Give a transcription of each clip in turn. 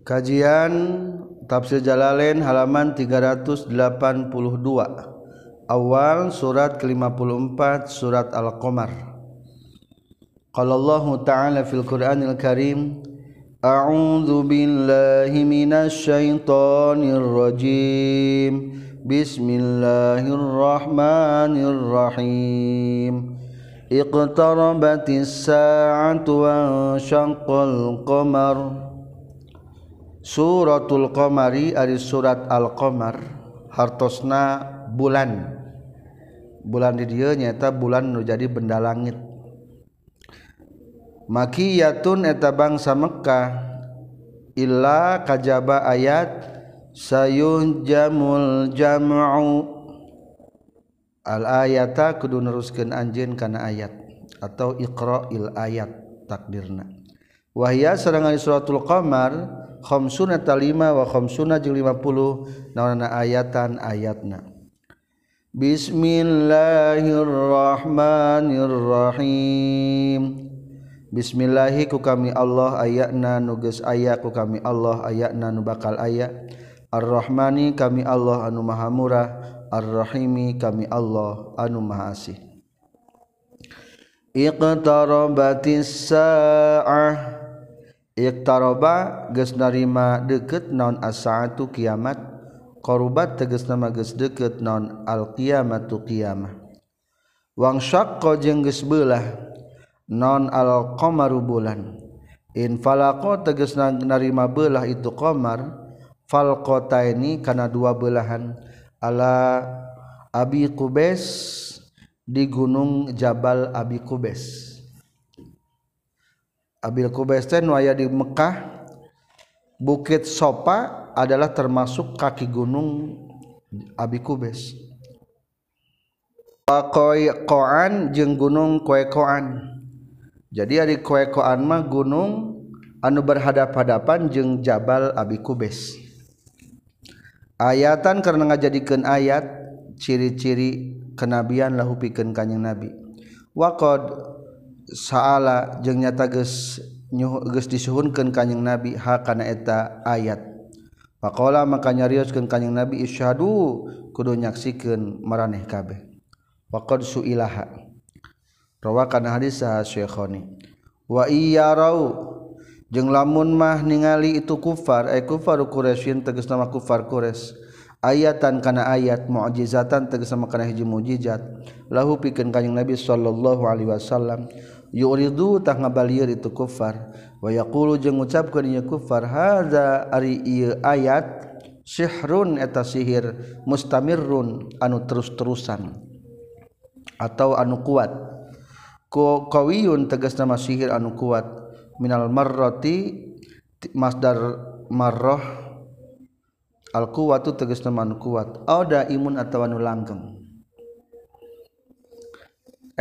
Kajian Tafsir Jalalain halaman 382 Awal surat ke-54 surat Al-Qamar. Qala Allah Ta'ala fil Qur'anil Karim A'udzu billahi minasy syaithanir rajim. Bismillahirrahmanirrahim. Iqtarabatis sa'atu wa syaqqal qamar suratul qamari ari surat al-qamar hartosna bulan. Bulan di dia nyata bulan nu jadi benda langit. Makiyatun eta bangsa Mekkah illa kajaba ayat sayun jamul jam'u. Al ayata kudu neruskeun anjeun kana ayat atau iqra'il ayat takdirna. Wahya sareng suratul qamar khamsuna talima wa khamsuna jeung 50 naonna ayatan ayatna. Bismillahirrahmanirrahim. Bismillahi ku kami Allah ayatna nuges aya ku kami Allah ayatna nu bakal aya. Ar-Rahmani kami Allah anu maha murah Ar-Rahimi kami Allah anu maha asih. Iqtarabatis sa'ah. Iqtaraba geus narima deukeut naon as-saatu kiamat qarubat tegas nama geus deukeut naon al-qiyamatu qiyamah. Wang syaqqa jeung geus beulah non al-qamaru bulan. In falaqa tegas narima beulah itu qamar falqataini kana dua belahan ala Abi qubes di gunung Jabal Abi qubes Abil Kubesten waya di Mekah Bukit Sopa adalah termasuk kaki gunung Abi Kubes. Koan jeung gunung Koekoan. Jadi ari Koekoan mah gunung anu berhadap-hadapan jeung Jabal Abi Kubes. Ayatan karena ngajadikeun ayat ciri-ciri kenabian lahu pikeun kanjing Nabi. Waqad saala jeung nyata geus geus disuhunkeun kanjing Nabi ha kana eta ayat Pakola maka nyarioskeun kanjing Nabi isyhadu kudu nyaksikeun maraneh kabeh. Waqad su'ilaha. Rawakan hadis Syekhoni. Wa iya rau jeung lamun mah ningali itu kufar eh kufar Quraisyin tegas nama kufar Quraisy. Ayatan kana ayat mu'jizatan tegas nama kana hiji mukjizat lahu pikeun kanjing Nabi sallallahu alaihi wasallam yuridu tah ngabalieur itu kufar. Wa yaqulu jeung ngucapkeun ieu kufar hadza ari ieu ayat sihrun eta sihir mustamirrun anu terus-terusan atau anu kuat. Ku qawiyun tegas nama sihir anu kuat. Minal marrati masdar marrah al quwatu tegas nama anu kuat. Au daimun atawa anu langgeng.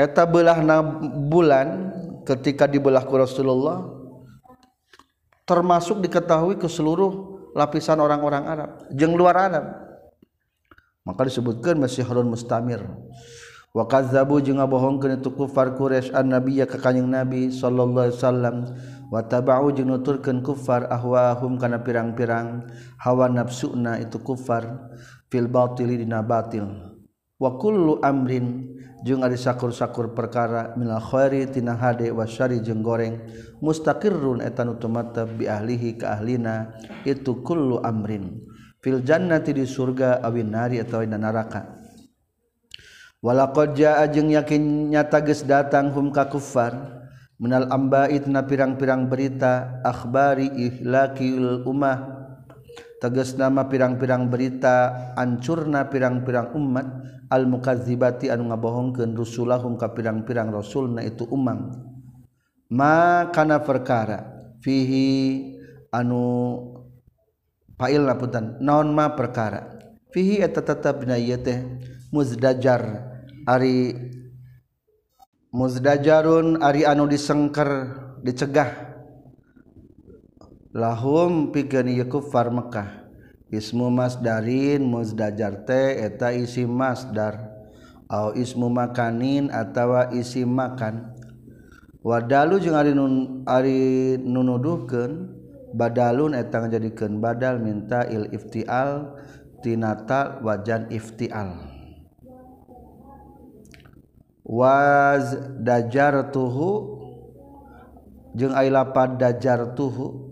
Belah bulan ketika dibelahku Rasulullah termasuk diketahui ke seluruh lapisan orang-orang Arab jeng luar Arab. Maka disebutkan masih Harun mustamir wakazabu jeung ngabohongkeun itu kufar Quraisy an nabiy ka kanjing Nabi sallallahu alaihi wasallam. Wa tabau jeung nuturkeun kufar ahwahum kana pirang-pirang. Hawa nafsuna itu kufar fil batili dina batil. Wa kullu amrin jeung ari sakur-sakur perkara minal khairi tina hade wasyari jeung goreng. Mustaqirrun eta nu tumattep bi ahlihi ka ahlina itu kullu amrin. Fil jannati di surga awin nari atawa dina neraka. Walaqad jaa jeung yakin nyata geus datang hum ka kuffar minal amba'it pirang-pirang berita akhbari ihlakil ummah. Tegas nama pirang-pirang berita ancurna pirang-pirang umat al-mukadzibati anu ngabohongkeun rusulahum ka pirang-pirang rasulna itu umam ma kana perkara fihi anu fa'il laputan naon ma perkara? Fihi eta tetep dina ieu teh muzdajar. Ari muzdajarun ari anu disengker dicegah. Lahum pikeun ieu kufar Mekah. ismu masdarin muzdajar teh eta isi masdar au ismu makanin atawa isi makan. Wadalu jeung ari nun ari nunuduhkeun badalun eta ngajadikeun badal minta il iftial tinata wajan iftial. Waz dajar tuhu jeung ai lapad dajar tuhu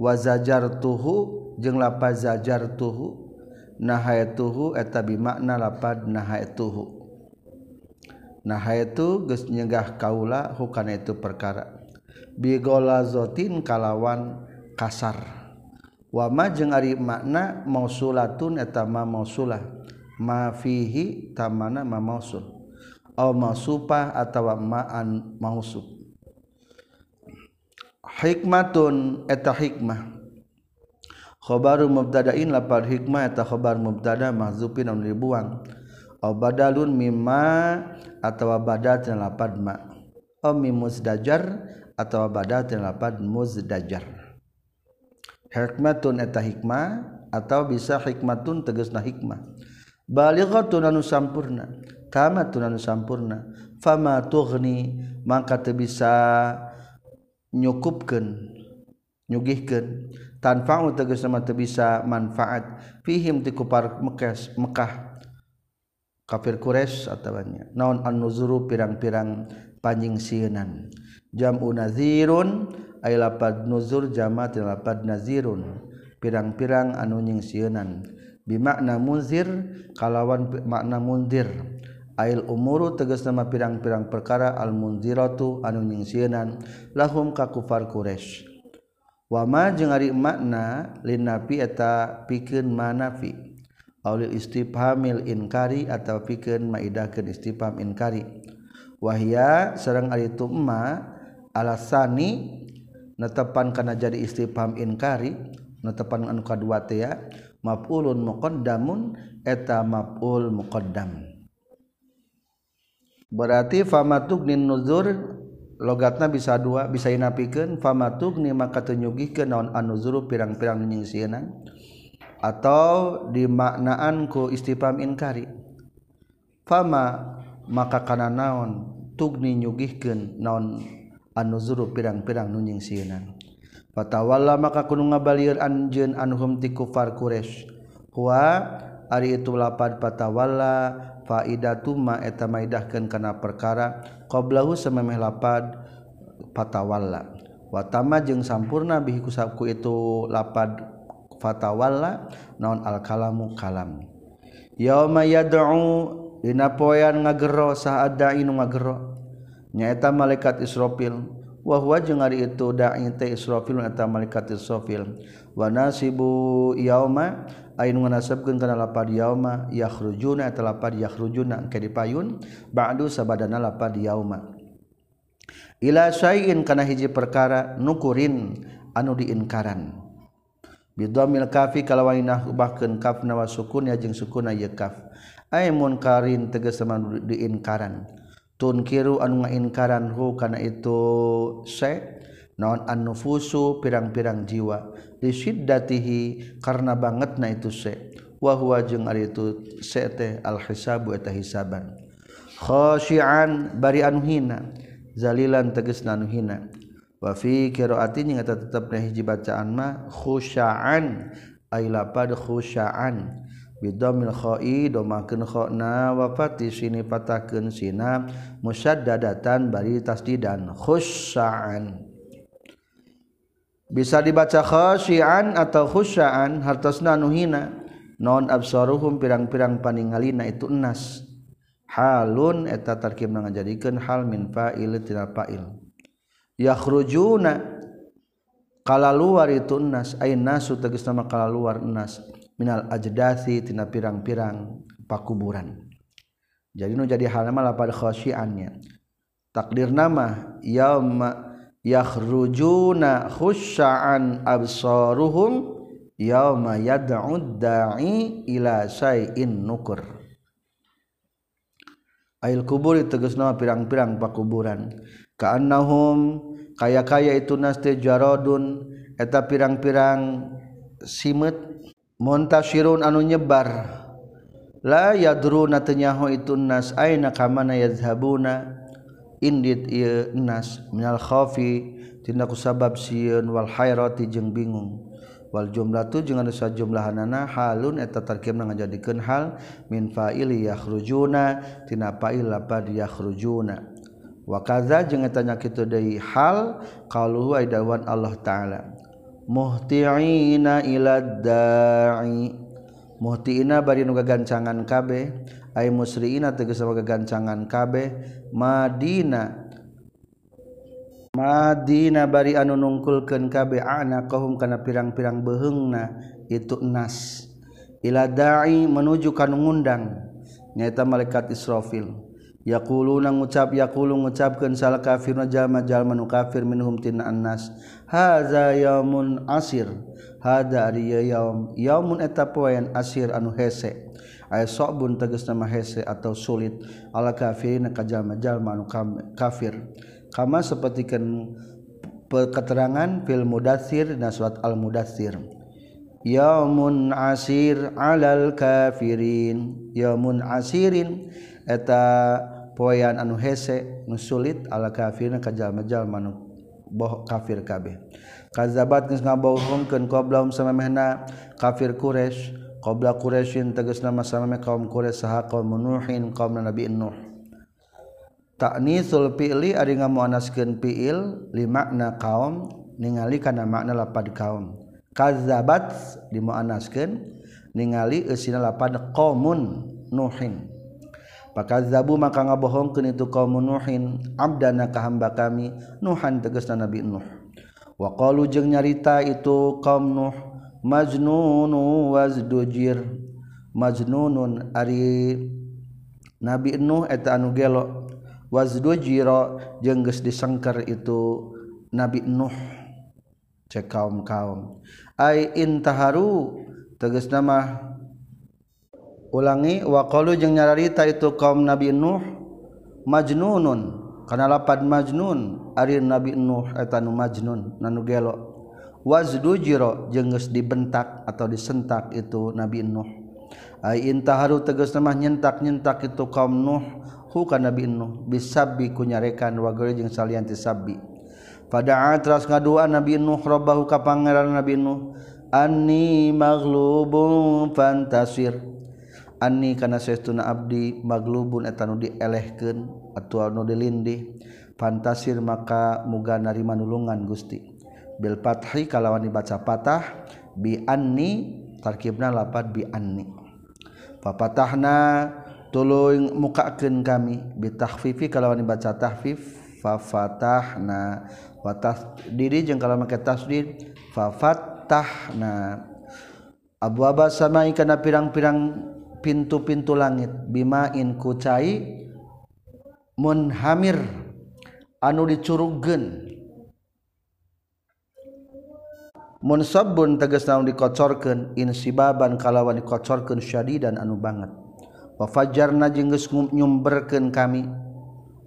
wazajar tuhu jeung lapaz zajar tuhu nahaituhu eta bimakna lapad nahaituhu nahaitu geus nyegah kaula hukana itu perkara. Bigolazotin kalawan kasar. Wama jeung ari makna mausulatun eta ma mausulah. Ma fihi tamana ma mausul. Aw mausupah atawa ma'an mausub hikmatun eta hikmah. khobaru mubtada'in lapar hikmah eta khobar mubtada mahzufin anu dibuang aw badalun mimma atawa badal tina lapad ma. Aw mim musdajar atawa badal tina lapad muzdajar hikmatun eta hikmah atau bisa hikmatun tegasna hikmah. Balighatun anu sampurna. Kamatun anu sampurna. Fama tughni mangka teu bisa nyukupkeun nyugihkeun. Tanfa'u tegasna teu bisa manfaat. Fihim ti kupar Mekah Mekah kafir Quraisy ataunya naon an-nuzuru pirang-pirang panjing sienan. Jam'u nazirun ay lapad nuzur jama' lapad nazirun. Pirang-pirang anu nying sienan. Bimakna munzir kalawan makna mundir. Ail umuru tegas nama pirang-pirang perkara al munziratu anu nying sienan. Lahum ka kufar Quraisy wama jeung ari makna linafi eta pikeun manafi. Aulil istifhamil inkari atau pikeun maidahkeun istifham inkari. Wahya sareng ari tu ma alasani netepan kana jadi istifham inkari netepan anu kadua teh ya maf'ulun muqaddamun eta maf'ul muqaddam. Berarti famatugnin nuzur logatna bisa dua bisa inapikan famatugni maka tenyugi ke naon anuzuru pirang-pirang nyingsianan atau dimaknaan ku istifam inkari. Fama maka kana naon tugni nyugihkeun naon anuzuru pirang-pirang nu nyingsianan fatawalla maka kudu ngabalieur anjeun anhum ti kufar quraish wa ari itu lapad fatawalla faidatuma eta maidahkeun kana perkara qablahu samemeh lapad fatawalla. Watama jeung sampurna bihi kusabku itu lapad fatawalla naon al kalamu kalam. Yauma yad'u dina poean ngagero saadain ngagero nyaeta malaikat Israfil wa huwa jeung ari itu da'i teh Israfil eta malaikat Israfil. Wa nasibu yauma nasabma yarujuna yakhrujuna ke dipayun Ba'du sabadana lapad yauma. Ila sayin kana hiji perkara nukurin anu diinkaran. Bidhamil kafi kalawan nahbahkeun kafna wa sukun ya jeung sukuna ye kaf. Ay munkarin tegas sama diinkaran. Tunkiru anu ngainkaran hu kana itu se naon an-nufusu pirang-pirang jiwa. lisiddatihi karena banget na itu se. Wa huwa jeung ari itu se teh al hisabu eta hisaban. Khashian bari anu hina. Zalilan tegasna anu hina. Wa fi qiraati nya eta tetepna hiji bacaan mah khusyaan. Ay lapad khusyaan. Bidomil khoi domakeun khona wa fati sini patakeun sina musyaddadatan bari tasdidan. Khusyaan. bisa dibaca khasyian atau khusyaan hartosna anu hina. Non absaruhum pirang-pirang paningalina itu enas. Halun eta tarkib ngajadikeun hal min fa'il tina fa'il. Yakhrujuna kalaluar itu nas ain nasu tegas nama kalaluar nas minal ajdasi tina pirang-pirang pakuburan. Jadi nu jadi hal nama pada khasyiannya. Takdir nama yauma yakhrujuna khusya'an absaruhum yauma yad'ud da'i ila syai'in nukur. Ail kubur tegas nama pirang-pirang pakuburan. Ka'annahum kaya-kaya itu naste jarodun. Eta pirang-pirang simet montasirun anu nyebar. La yadruna tanyaho itu nas aina kamana yadhabuna. indit nas minal khafi tina ku sabab sieun wal hayrati jeung bingung. Wal jumlah tu jeung jumlah sajumlahanna halun eta tarkibna ngajadikeun hal min fa'ili yakhrujuna tina fa'il lapad yakhrujuna wa kadza jeung eta nya deui hal qaluhu aidawan Allah taala. Muhti'ina ila da'i. Muhti'ina bari nu gagancangan kabeh ay musri'ina tegas gagancangan kabeh. Madinah Madinah bari anu nungkulkeun kabeh anak kaum kana pirang-pirang beuheungna itu nas. Ila dai menuju ka ngundang nyaeta malaikat Israfil. Yaquluna ngucap yaqulu ngucapkeun sal kafir jalma jalma nu kafir minhum tina annas. Hadza yaumun asir. Hadza ari yaum. Yaumun eta poean asir anu hese. aya sobun teges nama hese atau sulit. Ala kafirin kajjal-majal manu kafir. Kama sepertikan keterangan fil mudatsir dan surat al mudathir yaumun asir alal kafirin. Yaumun asirin. Eta poean anu hese nu sulit ala kafirin kajal-majal manu boh kafir kabeh. Kazabat geus ngabohongkeun qoblahum samemehna kafir quraisy. Qabla Quraisyin tegas nama sameme kaum Quraisy saha kaum Nuhin kaum Nabi Nuh. Taknisul fi'li ari ngamuannaskeun fi'il li makna kaum ningali kana makna lapad kaum. Kazabat dimuannaskeun ningali eusina lapad qaumun nuhin. Zabu maka ngabohongkeun itu kaum nuhin abdana ka hamba kami nuhan tegasna nabi nuh. Wa qalu jeung nyarita itu kaum nuh majnunu wazdujir. Majnunun ari Nabi Nuh eta anu gelo. Wazdujira jeung geus disengker itu Nabi Nuh. Cek kaum-kaum. Ai intaharu tegas nama. Ulangi waqalu jeung nyararita itu kaum Nabi Nuh majnunun. Kana lapad majnun ari Nabi Nuh eta nu majnun nanu gelo. wazdujiro jenges dibentak atau disentak itu Nabi Nuh. Ay intaharu tegas nama nyentak nyentak itu kaum Nuh. Hu Nabi Nuh. Bisabi kunyarekan wa gari jeung salian ti sabbi. Pada atras ngadua Nabi Nuh robbahu ka pangeran Nabi Nuh. Anni maghlubun fantasir. Anni kana saestuna abdi maglubun eta nu dielehkeun atual nu dilindih. Fantasir maka muga narima nulungan Gusti. bil fathi kalawan dibaca patah bi anni tarkibna lapat bi anni. Papatahna tuluy mukakeun kami bi tahfifi kalawan dibaca tahfif fa fatahna. Wa tasdiri jeung kalawan make tasdid fa fatahna. Abwaba samai kana pirang-pirang pintu-pintu langit bima in kucai munhamir anu dicurugkeun. munsabun tegas naon dikocorkeun insibaban kalawan dikocorkeun syadidan anu banget. Wa fajarna jeung geus nyumberkeun kami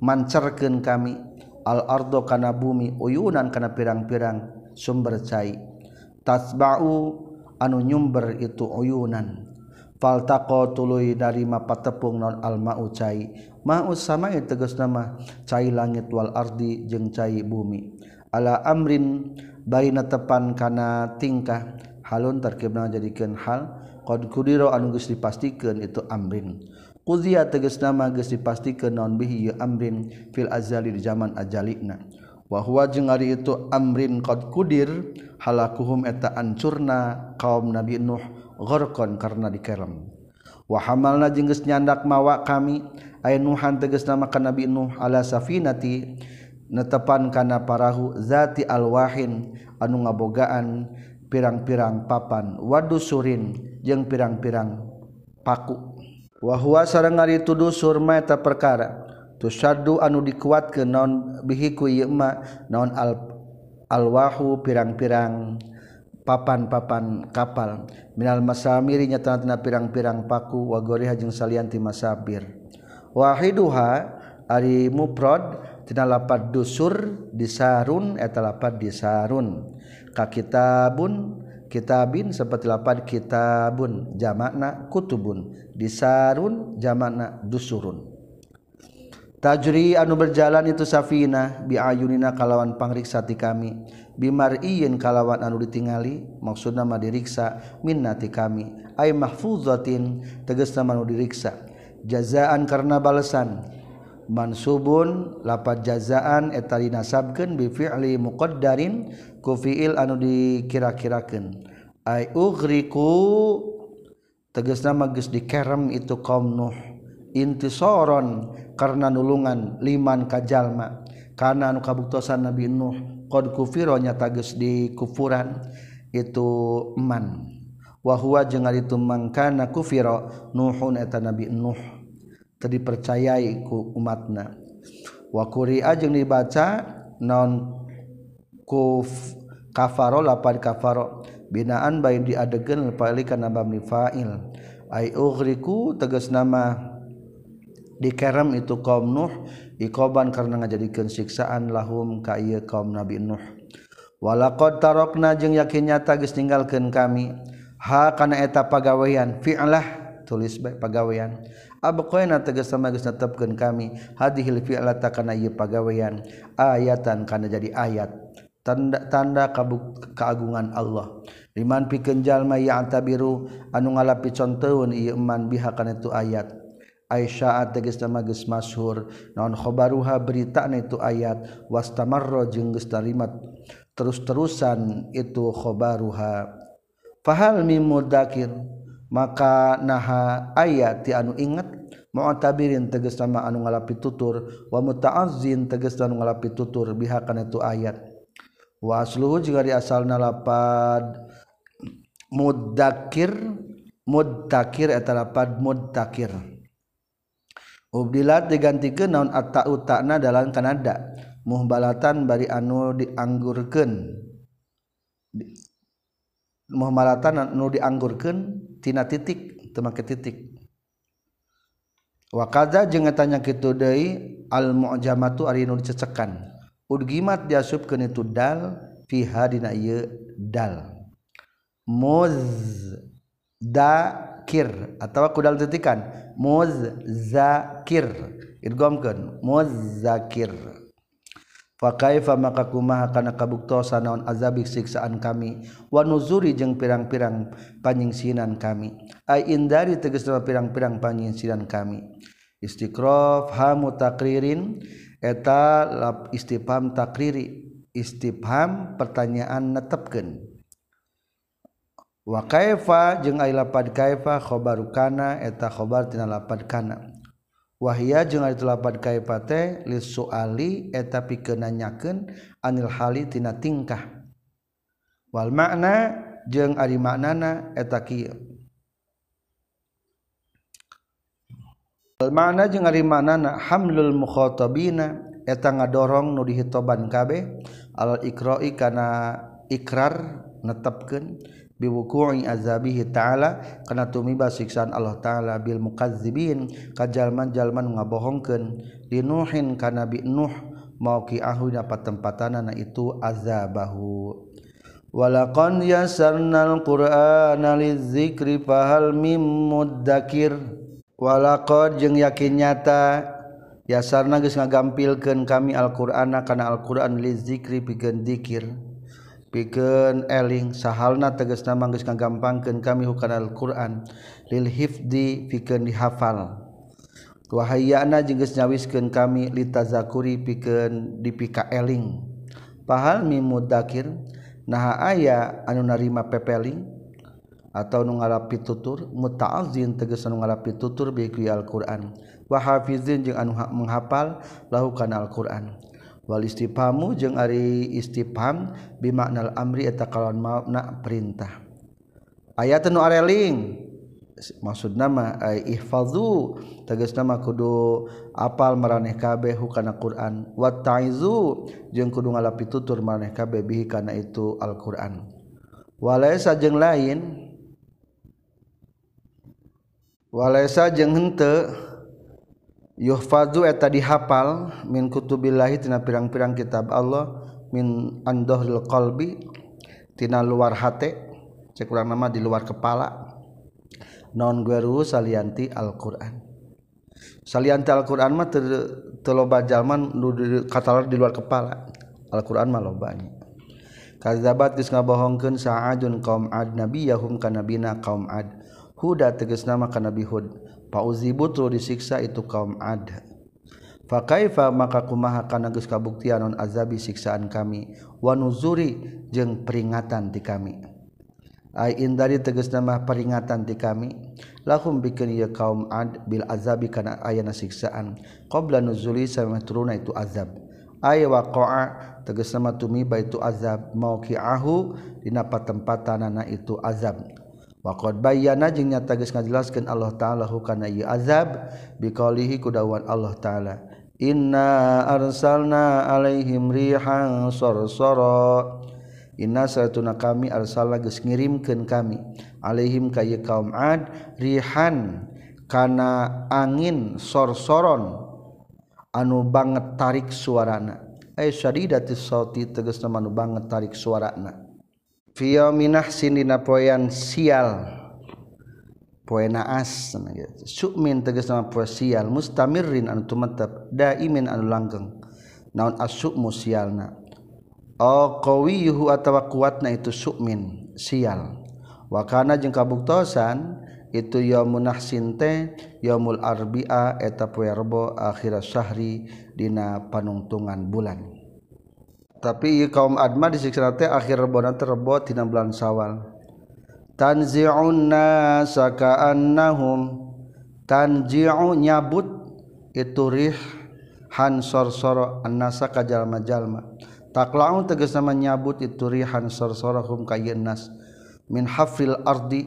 mancerkeun kami al ardo kana bumi uyunan kana pirang-pirang sumber cai. Tasba'u anu nyumber itu uyunan. Faltaqo tuluy dari mapatepung non al ma'u cai. Ma'u sama'i tegas nama cai langit wal ardi jeung cai bumi. ala amrin baina tepan kana tingkah. Halun tarkibna jadikeun hal. Qad kudira anu geus dipastikeun itu amrin. Qudiya tegas nama geus dipastikeun naon bihi amrin. Fil azali di zaman ajalina. Wa huwa jeung ari itu amrin qad kudir halakuhum eta ancurna kaum nabi nuh gharqan karena dikerem. Wa hamalna jeung geus nyandak mawa kami aya nuhan tegas nama ka nabi nuh ala safinati netepan kana parahu zati alwahin anu ngabogaan pirang-pirang papan wadu surin jeung pirang-pirang paku. Wahwa sareng ari tuduh surma eta perkara tusyaddu anu dikuat ke non bihiku ieu ma naon al alwahu pirang-pirang papan-papan kapal. Minal masamiri nyata-nyata pirang-pirang paku wa goriha jeung salianti masabir wahiduha ari mufrad muprod tinpat dusur disarun etalapat disarun. Kitabun kitabin seperti lapan kitabun. Jamakna kutubun. Disarun jamakna dusurun. Tajri anu berjalan itu Safina biayunina kalawan pangriksati kami. Bimariin kalawan anu ditingali maksud nama diriksa minnati kami. Ay mahfuzatin tegas nama anu diriksa. Jazaan karena balasan mansubun lapat jazaan etali nasabkeun bi fi'li muqaddarin ku fi'il anu dikira-kirakeun. Ay ughriku tegasna mah geus dikerem itu kaum nuh. Intisoron karena nulungan liman kajalma karena anu kabuktosan nabi nuh qad kufiro nyata geus dikufuran itu man. Wa huwa jeung ari tumangkana kufira nuhun eta nabi nuh. tadi percayai ku umatna. Wa quri'a jeung dibaca non kuf kafaro lapan kafaro. Binaan bain diadegeun pali kana mabni fa'il. Ai ughriku tegas nama dikerem itu kaum Nuh. Ikoban karena ngajadikeun siksaan lahum ka ieu kaum Nabi Nuh. Walaqad tarokna jeung yakin nyata geus ninggalkeun kami. Ha kana eta pagawean fi'lah tulis bae pagawean Abqaina tegas sama geus netepkeun kami. Hadhil fi'lata kana ieu pagawean. Ayatan kana jadi ayat. Tanda-tanda keagungan Allah. Liman pikeun jalma ya antabiru anu ngalapi contoeun ieu iman biha kana itu ayat. Aisyah tegas nama geus masyhur naon khabaruha berita itu ayat? Wastamarra jeung geus tarimat terus-terusan itu khabaruha fahal mim mudakir maka naha ayat ti anu inget mu'tabirin teges nama anu ngalapi tutur wa muta'azzin teges anu ngalapi tutur biha kana itu ayat. Wa asluhu juga di asalna lapad mudakir mudakir eta lapad mudtakir ubdilat digantikeun naon atta utakna dalam kanada muhbalatan bari anu dianggurkeun. Muhbalatan anu dianggurkeun tina titik temake titik. Wakaza jeung tanya kitu deui al mu'jamatu ari nu dicecekan. Udgimat diasupkeun itu dal fiha dina ieu dal. Muz da kir atau kudal titikan muzakir idghamkeun muzakir fa kaifa maka kumaha kana kabuktosan naon azab siksaan kami? Wa nuzuri pirang-pirang panyingsinan kami. Ai indari tegasna pirang-pirang panyingsinan kami. Istiqraf hamu takririn eta lap istifham takriri. Istifham pertanyaan netepkeun. Wa kaifa jeung ai lapad kaifa? Khabarukana eta khabar tina lapad kana Wahia jeung ari delapan kaepate lis suali eta pikeun nanyakeun anil hali tina tingkah. Wal makna jeung ari maknana eta kieu. Wal makna jeung ari maknana hamlul mukhatabina eta ngadorong nu dihitoban kabeh al ikra'i kana ikrar netepkeun biwuku'i azabihi ta'ala kana tumiba siksaan Allah ta'ala bil mukadzibin kajalman-jalman ngabohongkeun. Linuhin kana bi nuh mauqi ahuna patempatanana itu azabahu. Walaqad yasarnal qur'ana lizikri fahal mim muddakir. Walaqad jeung yakin nyata yasarna geus ngagampilkeun kami Al-Qur'ana kana Al-Qur'an lizikri pikeun dzikir. piken eling sahalna teges nama geus ngagampangkeun kami hukana Al-Qur'an. Lil hifdi pikeun dihafal. Wa hayyana jeung geus nyawiskeun kami litazakuri pikeun dipika eling. Pahal mimudakir naha aya anu narima pepeling atau nu ngalapi tutur muta'azzin tegas anu ngalapi tutur bi Al-Qur'an. Wa hafizin jeung anu menghafal lahu kana Al-Qur'an. wal istifhamu jeung ari istifham bi maknal amri eta kalawan makna perintah. Ayat anu nu areling. Maksud nama ay ihfazu. Tegas nama kudu apal maraneh kabeh hukana Quran. Wa ta'izu jeung kudu ngalapi tutur maraneh kabeh bihi kana itu Al-Qur'an. Walaisa jeung lain. Walaisa jeung henteu. Yuhfazu eta dihafal min kutubillahi tina pirang-pirang kitab Allah min andohril qalbi tina luar hate cek kurang nama di luar kepala. Non gueru salianti Al-Qur'an. Salianti Al-Quran mah ter, teloba jalman katalar di luar kepala. Al-Quran mah lobanya kazabat geus ngabohongkeun sa'adun kaum ad nabiyahum kana bina kaum ad. Huda tegas nama kana nabi hud. Pauzibutu disiksa itu kaum Ad. Fakaifa maka kumaha kana geus kabuktian non azabi siksaan kami wa nuzuri jeung peringatan ti kami. Ai indari tegas nama peringatan ti kami lahum bikeun ieu kaum Ad bil azabi kana ayana siksaan qabla nuzuli sama turuna itu azab. Ai waqa'a tegas nama tumiba itu azab mauqi'ahu dina patempat tanana itu azab. Waqad bayyana jeung nyata geus ngajelaskeun Allah taala hukana ieu azab biqaulihi kudawan Allah taala. Inna arsalna alaihim rihan sarsara. Inna satuna kami arsalna geus ngirimkeun kami. Alaihim ka kaum ad rihan kana angin sorsoron. Anu banget tarik suarana. Ay syadidatis sauti tegasna anu banget tarik suarana. Fiyominahsin dina poean sial. Poe naas sukmin tegas nama poe sial. Mustamirrin anu tumetep daimin anu langgeng. Naon asukmu sialna? Oh qawiyuhu atawa kuatna itu sukmin sial. Wa kana jeung kabuktosan itu yaumun nahsin teh yaumul arbi'a eta poe rebo akhir syahri dina panungtungan bulan. tapi kaum Adma disiksa akhir Rebonan terebo tina bulan sawal tanzi'unna saka'annahum tanzi'u nyabut. Itu rih han sorsoro annasa kajalma jalma takla'u tegas nama nyabut itu rih han sorsoro hum kayenas min hafril ardi.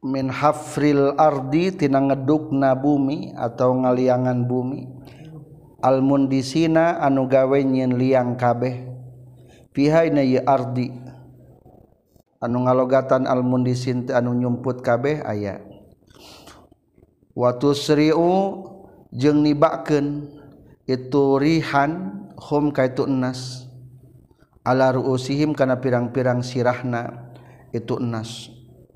Min hafril ardi tina ngedukna bumi atau ngaliangan bumi. almundisina anu gawe nyin liang kabeh. Pihaina ye ardi. Anu ngalogatan almundisin anu nyumput kabeh aya. Watu sriu jeung nibakeun. Itu rihan hum kaitu enas. Ala ruusihim kana pirang-pirang sirahna itu enas.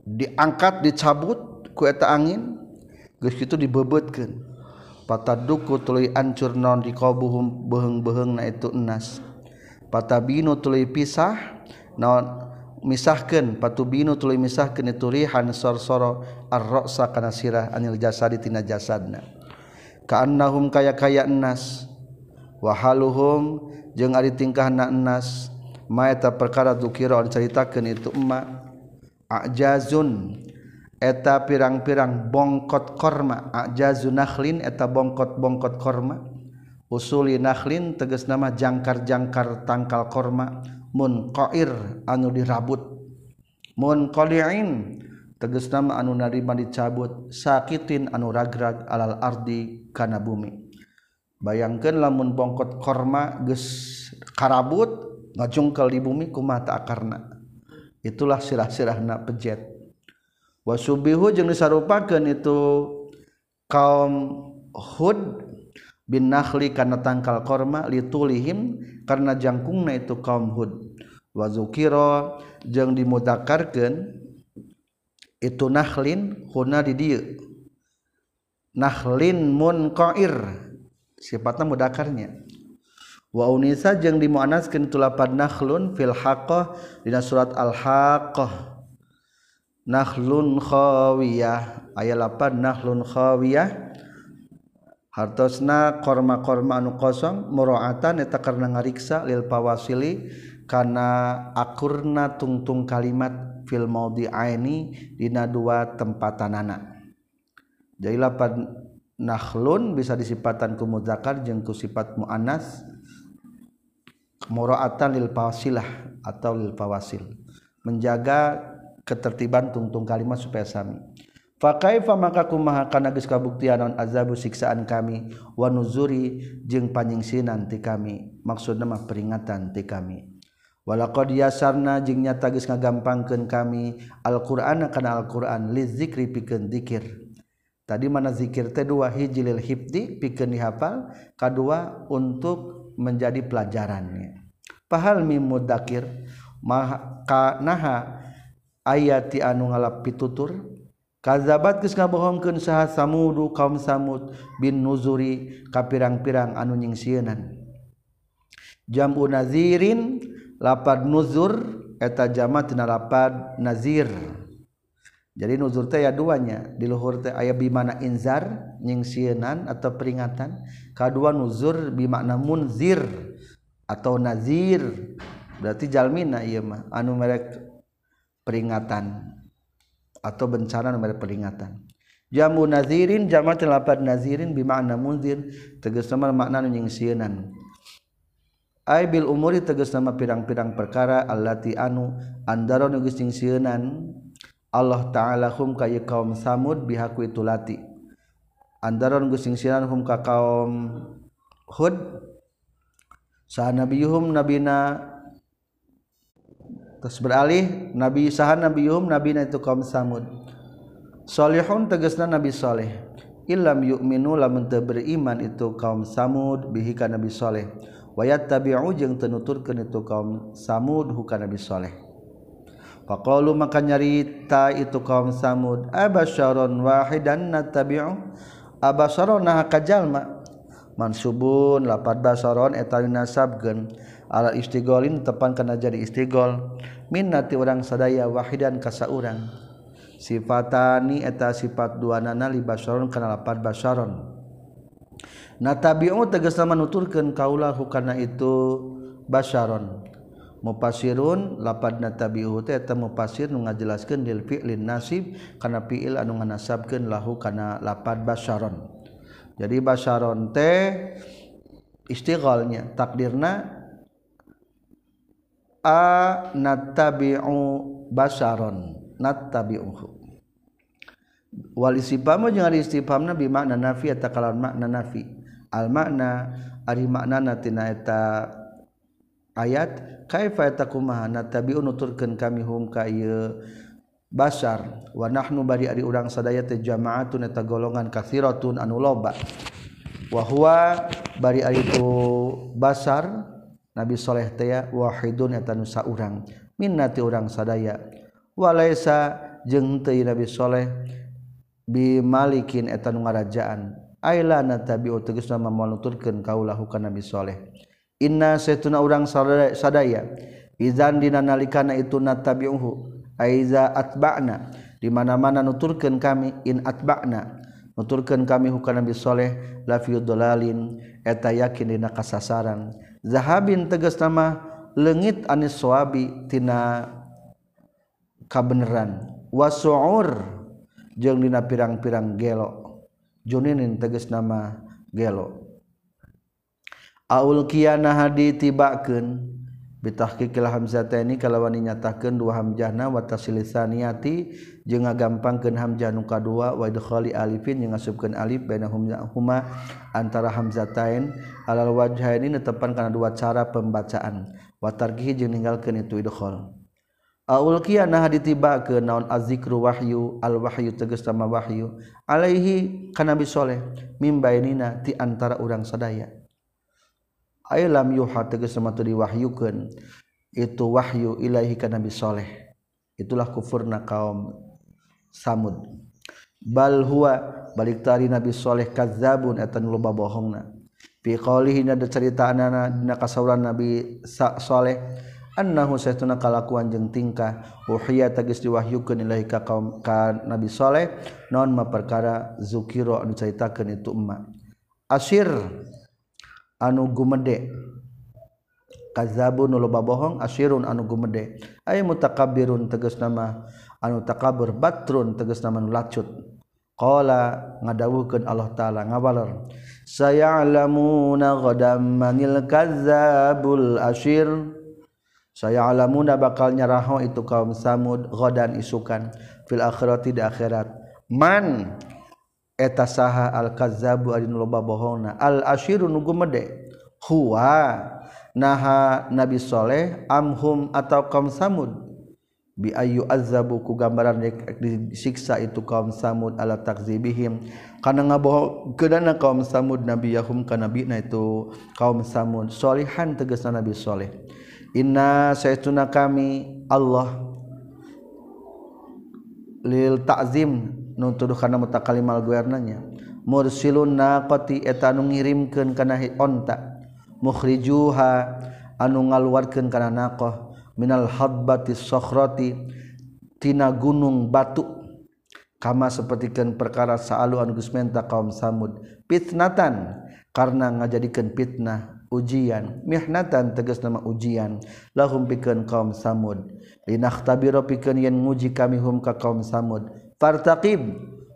Diangkat dicabut ku eta angin geus kitu dibebetkeun. pataduku tuluy ancur non di qabuhum beheng-beheng na itu enas. Patabinu tuluy pisah naon misahkeun. Patubinu tuluy misahkeun itu rihan sorsoro arroqsa kana sirah anil jasadi tina jasadna. Kaannahum kaya kaya enas. Wahaluhum jeung ari tingkahna enas. Enas maeta perkara dukira on ceritakeun itu emak ajazun. eta pirang-pirang bongkot korma. Ajazu nakhlin eta bongkot-bongkot korma. Usuli nakhlin tegas nama jangkar-jangkar tangkal korma. Munqair anu dirabut. Munqali'in tegas nama anu narima dicabut. Sakitin anu ragrag alal ardi kana bumi. Bayangkeun lamun bongkot korma geus karabut ngajungkel di bumi kumaha akarna. Itulah sirah-sirahna pejet. wasubihu jeung disarupakeun itu kaum Hud bin Nakhli karena tangkal korma litulihim karena jangkungna itu kaum Hud. Wa zukira jeung dimudakarkeun itu nakhlin huna di dieu. Nakhlin munqair sifatna mudakarnya. Wa unisa jeung dimuanaskeun tulapan nakhlun fil haqqah dina surat al haqqah nakhlun khawiyah. Aya lapad nakhlun khawiyah. Hartosna korma-korma anu kosong muraatan eta karena ngariksa lil pawasili kana akurna tungtung kalimat fil aini dina dua tempatanana. Jadi lapad nakhlun bisa disipatan ku muzakkar jeung ku sifat muannas lil fawasilah atau lil fawasil menjaga ketertiban tungtung kalimat supaya sami. Fa kaifa maka kumaha kana geus kabuktian naon azabu siksaan kami wa nuzuri jeung panyingsinan ti kami. Maksudna mah peringatan ti kami. Walaqad yasarna jeung nyata geus ngagampangkeun kami Al-Qur'an kana Al-Qur'an lizikri pikeun zikir tadi mana zikir teh dua hiji lil hifdi pikeun dihafal kadua untuk menjadi pelajarannya. Pahal mi mudakir maka naha ayati anu ngalap pitutur kazabat geus ngabohongkeun saha samudu kaum samud bin nuzuri ka pirang-pirang anu nyingsieunan. Jamu nazirin lapad nuzur eta jama tina lapad nazir. Jadi nuzur teh ya duanya di luhur teh aya bimana inzar nyingsieunan atau peringatan kadua nuzur bimakna munzir atau nazir. Berarti jalmina ieu mah anu merek peringatan atau bencana namanya peringatan. Jamu nazirin jama telapat nazirin bima'na munzir tegas nama makna yang sienan ay bil umuri tegas nama pirang-pirang perkara allati anu andaro nugis yang sienan Allah ta'ala hum kaya kaum samud bihaku itu lati. Andaro nugis yang sienan hum ka kaum hud. Sa nabiyuhum nabina terus beralih nabi saha nabiyum nabina itu kaum samud. Solihun tegasna nabi soleh. Ilam yu'minu lamun teu beriman itu kaum samud bihi ka nabi soleh. Wayat tabi'u jeung teu nuturkeun itu kaum samud hukana nabi soleh. Faqalu maka nyarita itu kaum samud abasyaron wahidan natabi'u abasyaron nah kajalma mansubun lapad basaron eta nasabkeun ala istigolin tepan kana jadi istigol. Minnati urang sadaya wahidan kasaurang sifatani eta sifat dua nana li basyaron kana lapat basyaron natabi'u tegasna manuturkeun kaulahu kana itu basyaron mupasirun lapad natabi'u teh eta mupasir nu ngajelaskeun lil fi'lin nasib kana fi'il anu nganasabkeun lahu kana lapad basyaron jadi basyaron teh istighalnya takdirna a natabi'u. Basaron natabi'uhu wal istifhamu jeung ari istifhamna bi makna nafi eta kalawan makna nafi. Al makna ari makna tina eta ayat kaifa takumaha natabi'u nuturkeun kami hum ka ieu basar wa nahnu bari ari urang sadaya teh jama'atun eta golongan kathiratun anu loba. Wa huwa bari ari tu basar Nabi Saleh tea Wahidun eta nu urang minnati urang sadaya. Walaisa jeung teu Nabi Saleh bi malikin eta nu ngarajaan aila natabiu tegasna mamalunturkeun kaulahu ka Nabi Saleh inna saytuna urang sadaya izan dina nalikana itu natabiuhu aiza atba'na. Di mana-mana nuturkeun kami in atba'na. Nuturkeun kami hukana Nabi Saleh la fi dhalalin eta yakin dina kasasaran zahabin tegas nama lengit anis suabi tina kabeneran. Wasuur jeung dina pirang-pirang gelo. Juninin tegas nama gelo. Aul kiana hadi tibakeun. bitahqiqil hamzataini kalawan nyatakeun dua hamzahna wa taslisaniyati jeung ngagampangkeun hamzah nu kadua wa idkhali alifin jeung ngasupkeun alif bainahuma antara hamzatain alal wajhaini netepan kana dua cara pembacaan. Wa tarkihi jeung ninggalkeun itu idkhal. Aul kiana haditiba ke naon azzikru wahyu al wahyu tegas sama wahyu. Alaihi kana bisoleh mimbainina ti antara urang sadaya. Lam yuha tegas sama diwahyukan. Itu wahyu ilahi ka nabi soleh. Itulah kufurna kaum samud. Bal huwa balik tari nabi soleh kadzabun etan loba bohongna. Fi qaulihi na cerita anana dina kasauran nabi soleh. Annahu saytuna kalakuan jeung tingkah. Uhiya tagis diwahyukeun ilahi ka kaum ka nabi soleh. Non ma perkara zukiro anu caritakeun itu emma asir anu gumede. Kazabu nuloba bohong asyirun anu gumede. Ay mutakabirun tegas nama anu takabur batrun tegas nama nu lacut. Qala ngadawuhkeun Allah taala ngawaler sayalamuna ghadam manil kadzabul asyir saya alamuna bakal nyaraho itu kaum samud ghadan isukan fil akhirati di akhirat. Man eta saha al-kazabu adin loba bohongna. Al-ashiru nugu mede huwa naha Nabi Soleh amhum atau kaum samud. Bi ayu azabu ku gambaran disiksa itu kaum samud ala takzibihim. Kana ngabohong kedana kaum samud nabi yahum kana nabi na itu kaum samud. Solihan tegasna nabi soleh. Inna saytuna kami Allah lil ta'zim nutuduh karena muta kalimal guernanya. Mursilun naqati eta anu ngirimkeun kana onta. Mukhrijuha anu ngaluarkeun kana naqah. Minal habbatis sakhrati tina gunung batu. Kama sapertikeun perkara saalu anu geus menta kaum samud. Fitnatan karena ngajadikeun fitnah ujian. Mihnatan tegas nama ujian. Lahum pikeun kaum samud. Linakhtabira pikeun yen nguji kami hum ka kaum samud. Fartaqib.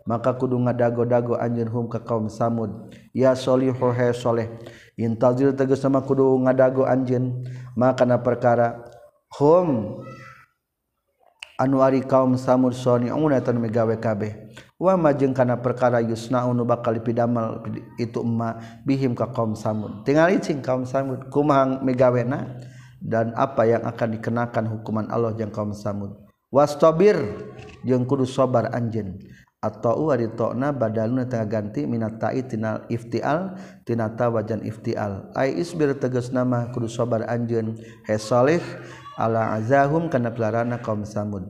Maka kudu ngadago-dago anjeun hum ka kaum samud. Ya solihu he soleh. Intazir tegas nama kudu ngadago anjeun. Maka na perkara hum anuari kaum samud soni unatan megawe kabeh. Wa majeng kana perkara yusna unu bakal dipidamal itu emma bihim ka kaum samud. Tinggal icing kaum samud kumang megawena dan apa yang akan dikenakan hukuman Allah yang kaum samud wastabir jeung kudu sabar anjeun. Atau ditona badal ganti iftial tinata wajan iftial. Ai isbir tegas nama kudu sabar anjeun. He salih ala azahum kana pelarana kaum samud.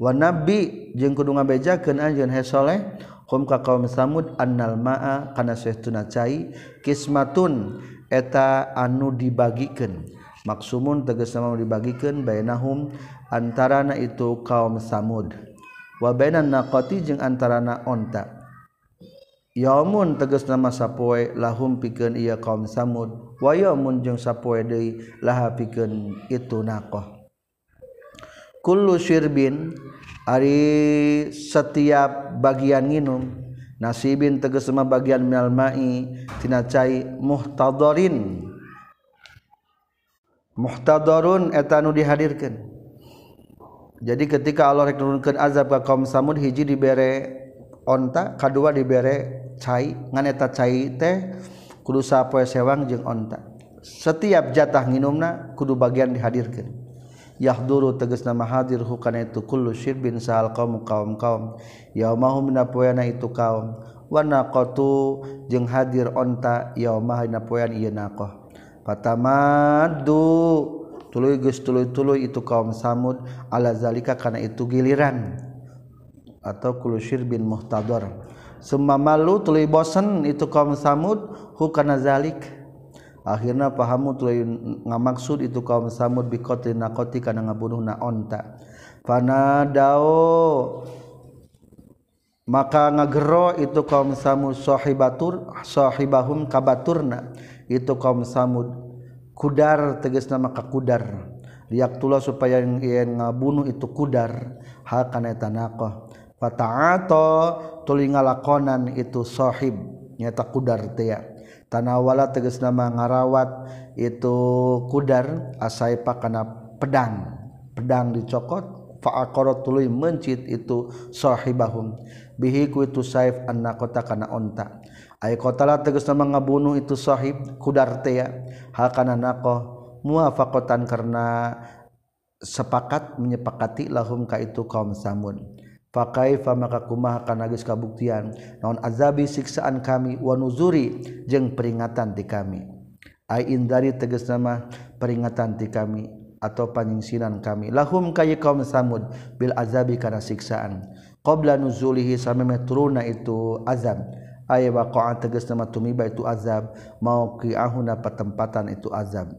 Wa nabi jeung kudu ngabejakeun anjeun hesoleh hum ka kaum samud annal ma'a kana sahtuna cai kismatun eta anu dibagikeun maksumun teges nama dibagikan bainahum antarana itu kaum samud. Wa bainan naqati jeung antarana onta. Yaumun teges nama sapoe lahum pikeun ieu kaum samud. Wa yaumun jeung sapoe deui laha pikeun itu naqah. Kullu syirbin ari setiap bagian nginum nasibin teges sama bagian minal mai tina cai muhtadarin muhtadorun etanu dihadirkan. Jadi ketika Allah rek nurunkeun azab ka kaum Samud hiji dibere onta kedua dibere cai ngan eta cai teh kudu sapoe sewang jeung onta. Setiap jatah nginumna kudu bagian dihadirkan. Yahduru tegas nama hadir hukana itu kullu syirbin sahal kaum kaum kaum yaumahum napoyana itu kaum. Wa naqatu jeung hadir onta yaumah napoyan ieu naqah. Patamadu tuluy geus tuluy-tuluy itu kaum Samud. Ala zalika kana itu giliran. Atau kulu syirbin muhtadar. Summa malu tuluy bosen itu kaum Samud. Hu kana zalik. Akhirna pahamu tuluy ngamaksud itu kaum Samud bi qatli naqati kana ngabunuhna onta. Fanadao. Maka ngagero itu kaum Samud sahibatur sahibahum kabaturna itu kaum Samud. Kudar teges nama kudar. Riak tula supaya yang ngabunuh itu kudar. Hal kana eta naqah fata'ato tuli ngalakonan itu sahib nyata kudar teh ya. Tanawala tegas nama ngarawat itu kudar asaipa kana pedang. Pedang dicokot fa'aqarat tuluy mencit itu sahibahum bihi ku itu saif annaqata kana onta ay kotala tegas nama mengabunuh itu sahib kudarte ya. Hal kana naqah muwafaqatan karena sepakat menyepakati lahum ka itu kaum samud fakaifa maka kumaha kana geus kabuktian? Non azabi siksaan kami wa jeng peringatan ti kami. Ai indari tegas nama peringatan ti kami atau panjingsinan kami. Lahum kaya kaum samud bil azabi kana siksaan. Qabla nuzulihi sameme turuna itu azab. aya waqa'an tegas nama tumiba itu azab. Mau ahuna patempatan itu azab.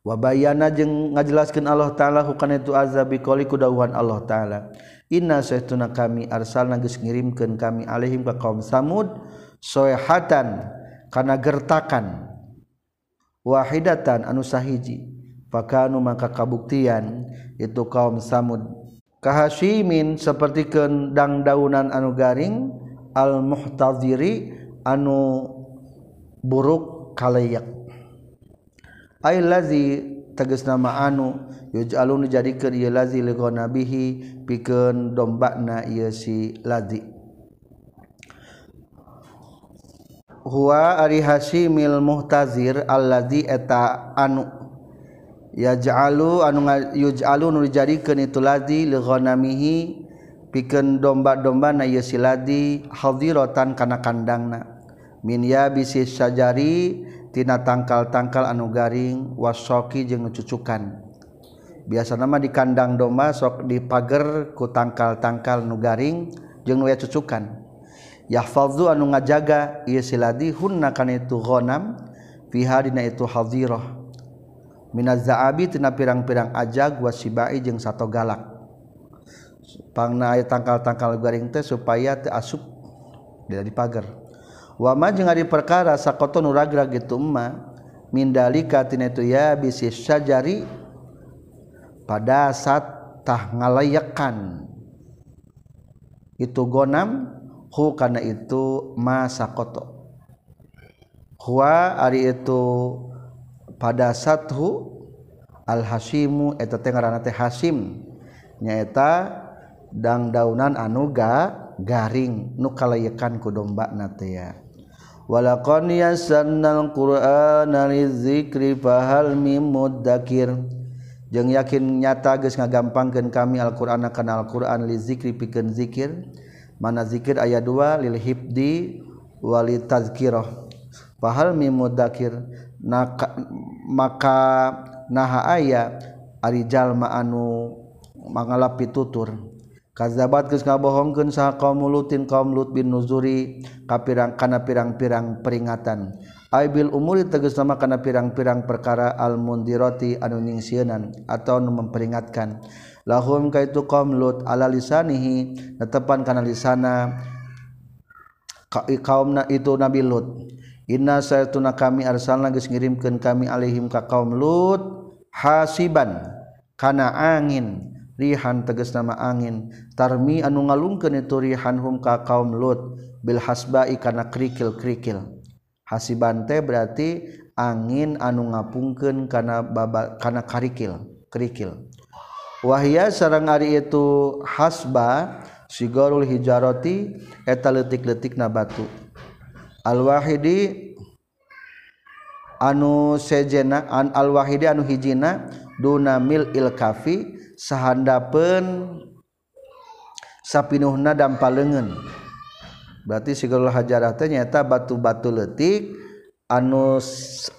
Wa bayana jeung ngajelaskeun Allah taala hukana itu azab biqali kudawan Allah taala. Inna saytuna kami arsalna geus ngirimkeun kami alaihim ka kaum samud soehatan kana gertakan. Wahidatan anu sahiji. Fakanu maka kabuktian itu kaum samud. Kahasimin seperti kendang daunan anu garing al-muhtaziri anu buruk kalayak ay lazi tegas nama anu yuj'alu dijadikeun ieu lazi li nabihi pikeun dombana ieu si lazi. Huwa ari hasimil muhtazir allazi eta anu yaj'alu anu yuj'alu nu dijadikeun itu lazi li ghanamihi piken domba-domba na siladi hadirotan kana kandangna. Minya bisi sajari tina tangkal-tangkal anu garing wasoki jeung cucukan biasa nama di kandang domba sok di pager ku tangkal-tangkal nu garing jeung nuya cucukan. Yahfadzu anu ngajaga ieu siladi hunna kana itu ghanam fiha dina itu hadirah minaz zaabi tina pirang-pirang ajag wasibai jeung sato galak. pangna tangkal-tangkal garing teh supaya teu asup tidak dipager wama jeung ari perkara sakoto nu ragrag gitu emma mindalika tina itu ya bisi sajari pada saat tah ngalayakan. Itu gonam hu kana itu ma sakoto. Huwa ari itu pada sathu al hasimu eta teh ngaranna teh hasim nyaeta dangdaunan anuga garing nukalaikan ku domba natea walakon yasannal qur'ana lizikri fahal mim mudzakir jeung yakin nyata geus ngagampangkeun kami alqur'ana kana Al-Qur'an lizikri pikeun zikir. Mana zikir aya dua lil hibdi walil tazkirah fahal mim mudzakir maka naha aya ari jalma anu mangalapi tutur. Kazabat geus ngabohongkeun saha kaum lutin kaum lut bin nuzuri ka pirang kana pirang-pirang peringatan. Aibil umuri tegas nama kana pirang-pirang perkara al mundirati anu ningsieun atau anu memperingatkan. Lahum kaitu kaum lut ala lisanihi netepan kana lisana kaumna itu nabi lut. Inna saytuna kami arsalna geus ngirimkeun kami alaihim ka kaum lut hasiban kana angin rihan teges nama angin. Tarmi anu ngalungkeun itu rihan hum ka kaum lut. Bil hasba'i kana krikil-krikil hasiban teh berarti angin anu ngapungkeun kana baba, kana karikil krikil wahya sareng ari itu hasba sigarul hijarati eta leutik-leutikna batu. Al-wahidi anu sejena an al-wahidi anu hijina duna mil il kafi sahandapen sapinuhna dampal lengen berarti segala hajarata nyata batu-batu letik anu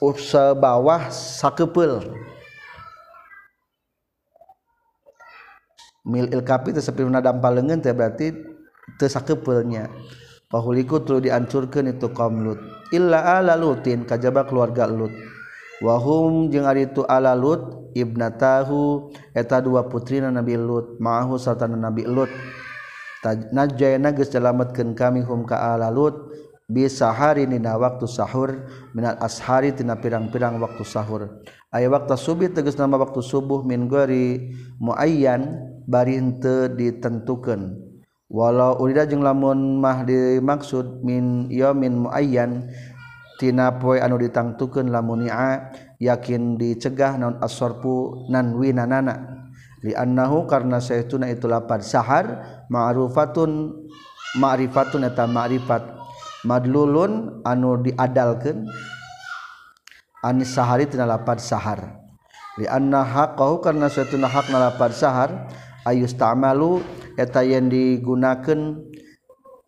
upsa bawah sakepel mil ilkapi itu sapinuhna dampa teh berarti teu sakepelnya. Pahuliku tulu dihancurkeun itu kaum lut. Illa ala lutin kajaba keluarga lut. wahum jeung ari itu ala Lut ibnatahu eta dua putrina Nabi Lut ma'ahu sarta Nabi Lut. Najjayna geus nyelametkeun kami hum ka ala Lut bisa hari nina waktu sahur minal ashari tina pirang-pirang waktu sahur. Aya waktu subuh tegas nama waktu subuh min gori muayyan bari henteu ditentukeun. Walau urida jeung lamun mah dimaksud min yamin muayyan tina poe anu ditangtukeun lamunia yakin dicegah naon asorpu nanwinanana. Liannahu karna saytuna itu lapad sahar ma'rufatun ma'rifatun eta ma'rifat. Madlulun anu diadalkeun anis sahari tina lapad sahar. Lianna haqqahu karna saytuna hakna lapad sahar ayus ta'malu eta yang digunakan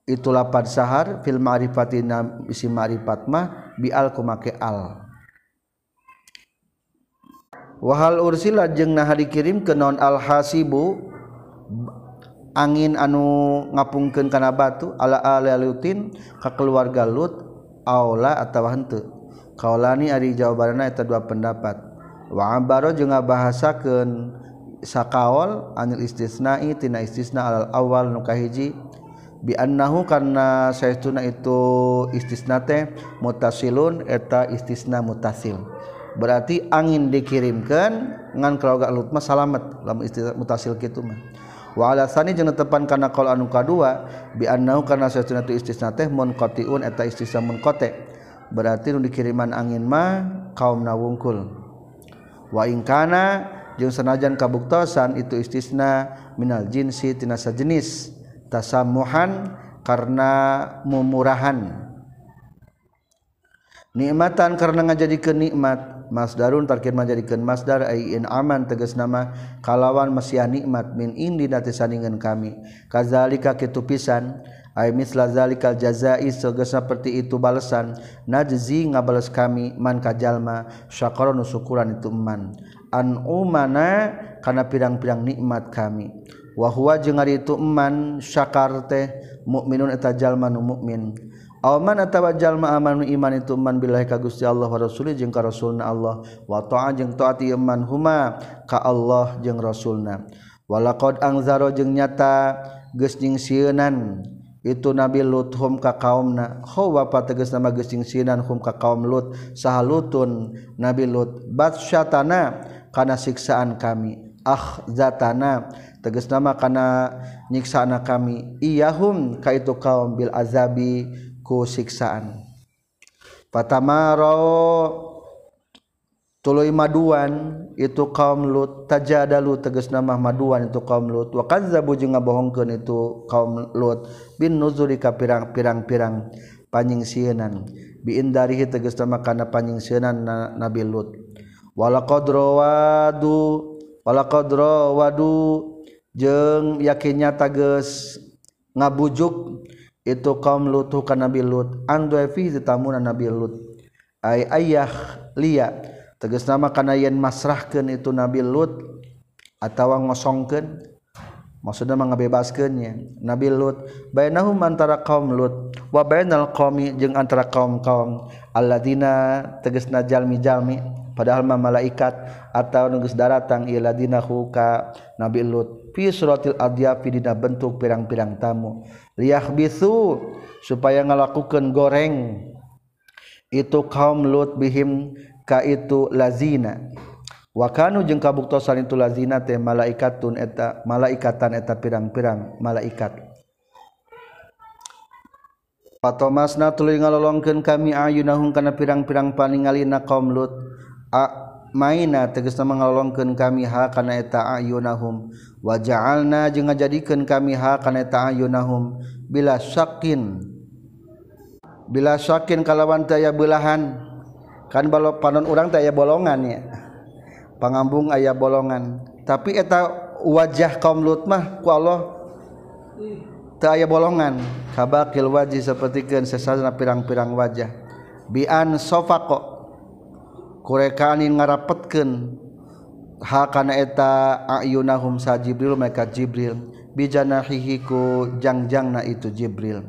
itu lapad sahar fil ma'rifatina isi ma'rifat mah bial al make al. Wahal ursila jeung nah dikirim ke non alhasibu angin anu ngapungkeun kana batu ala alalutin ka keluarga lut aula atawa henteu. Kaulani ari jawabanna eta dua pendapat. Wa abaro jeung ngabahasakeun sakaol anil istisna'i tina istisna alal awal nu kahiji biannahu karena sayauna itu istisnate mutasilun eta istisna mutasil. Berarti angin dikirimkan ngan keluarga lutma salamet lamun istisna mutasil kitu mah. Wa alasani jeung tetepan kana qaul anu kadua biannahu karena sayauna itu istisna teh munqatiun eta istisna munqati berarti nu dikiriman angin mah kaum nawungkul wa in kana jeung sanajan kabuktosan itu istisna minal jinsi tina sajenis. jenis tasamuhan karena memurahan nikmatan karena ngajadikeun nikmat masdarun tarkin majadikeun masdar ai in aman tegas nama kalawan mesiah nikmat min indi nati saningan kami. Kazalika kitu pisan ay misla zalikal jazai segesna seperti itu balasan najzi ngabales kami man kajalma syakara nusukuran itu man. An umana kana pirang-pirang nikmat kami. wahwa jeung ari itu eman syakar teh mukminun eta jalma nu mukmin. Aw man atawa jalma amanu iman itu man billahi ka Gusti Allah wa rasulih jeung ka rasulna Allah. Wa ta'a jeung taat ieu man huma ka Allah jeung rasulna. Walaqad angzaro jeung nyata geus nyingsieunan itu Nabi Lut hum ka kaumna. Khawa pategas nama geus nyingsieunan hum ka kaum Lut. Sahalutun Nabi Lut batsyatana kana siksaan kami. Ah zatana tegas nama karena nyiksa anak kami. Iyahum ka itu kaum bil azabi ku siksaan. Patamaro tuluy maduan itu kaum lut. Tajadalu tegas nama maduan itu kaum lut. Wa kadzabu jeung itu kaum lut. Bin nuzuri ka pirang-pirang panyingsienan bi indarihi tegas nama kana panyingsienan nabi lut. Walaqad wala qadra wadu jeung yakinnya tages ngabujuk itu kaum lutuh ka Nabi Lut. Andu fi tamuna Nabi Lut. Ay ayah liya tegas nama kana yen masrahkeun itu Nabi Lut atawa ngosongkeun. Maksudna mangabebaskeun nya Nabi Lut. Bainahum antara kaum Lut wa bainal qaumi jeung antara kaum-kaum alladzina tegasna jalmi-jalmi. padahalma malaikat atau nunggus daratang iladinahu ka Nabi Lut. Fi suratil adyafi dina bentuk pirang-pirang tamu. Liyah bisu supaya ngalakukan goreng. Itu kaum Lut bihim ka itu lazina. Wakanu jeung kabuktosan itu lazina teh malaikatun eta malaikatan eta pirang-pirang malaikat. Patomasna tuluy ngalolongkeun kami ayunahum kana pirang-pirang paningalina kaum Lut. maina teges ngalolongkeun kami ha kana eta ayunahum. Wajalna jeung ngajadikeun kami ha kana eta ayunahum. Bila syakin bila syakin kalawan daya belahan kan balo panon urang daya bolongan ya pangambung aya bolongan. Tapi eta wajah kaum Lut mah ku Allah teu aya bolongan. Kabakil wajih sapertikeun sesana pirang-pirang wajah. Bi an sofaqo kurekani ngarapetkeun ha kana eta ayunahum sa Jibril maka Jibril. Bijanahihi ku jangjangna itu Jibril.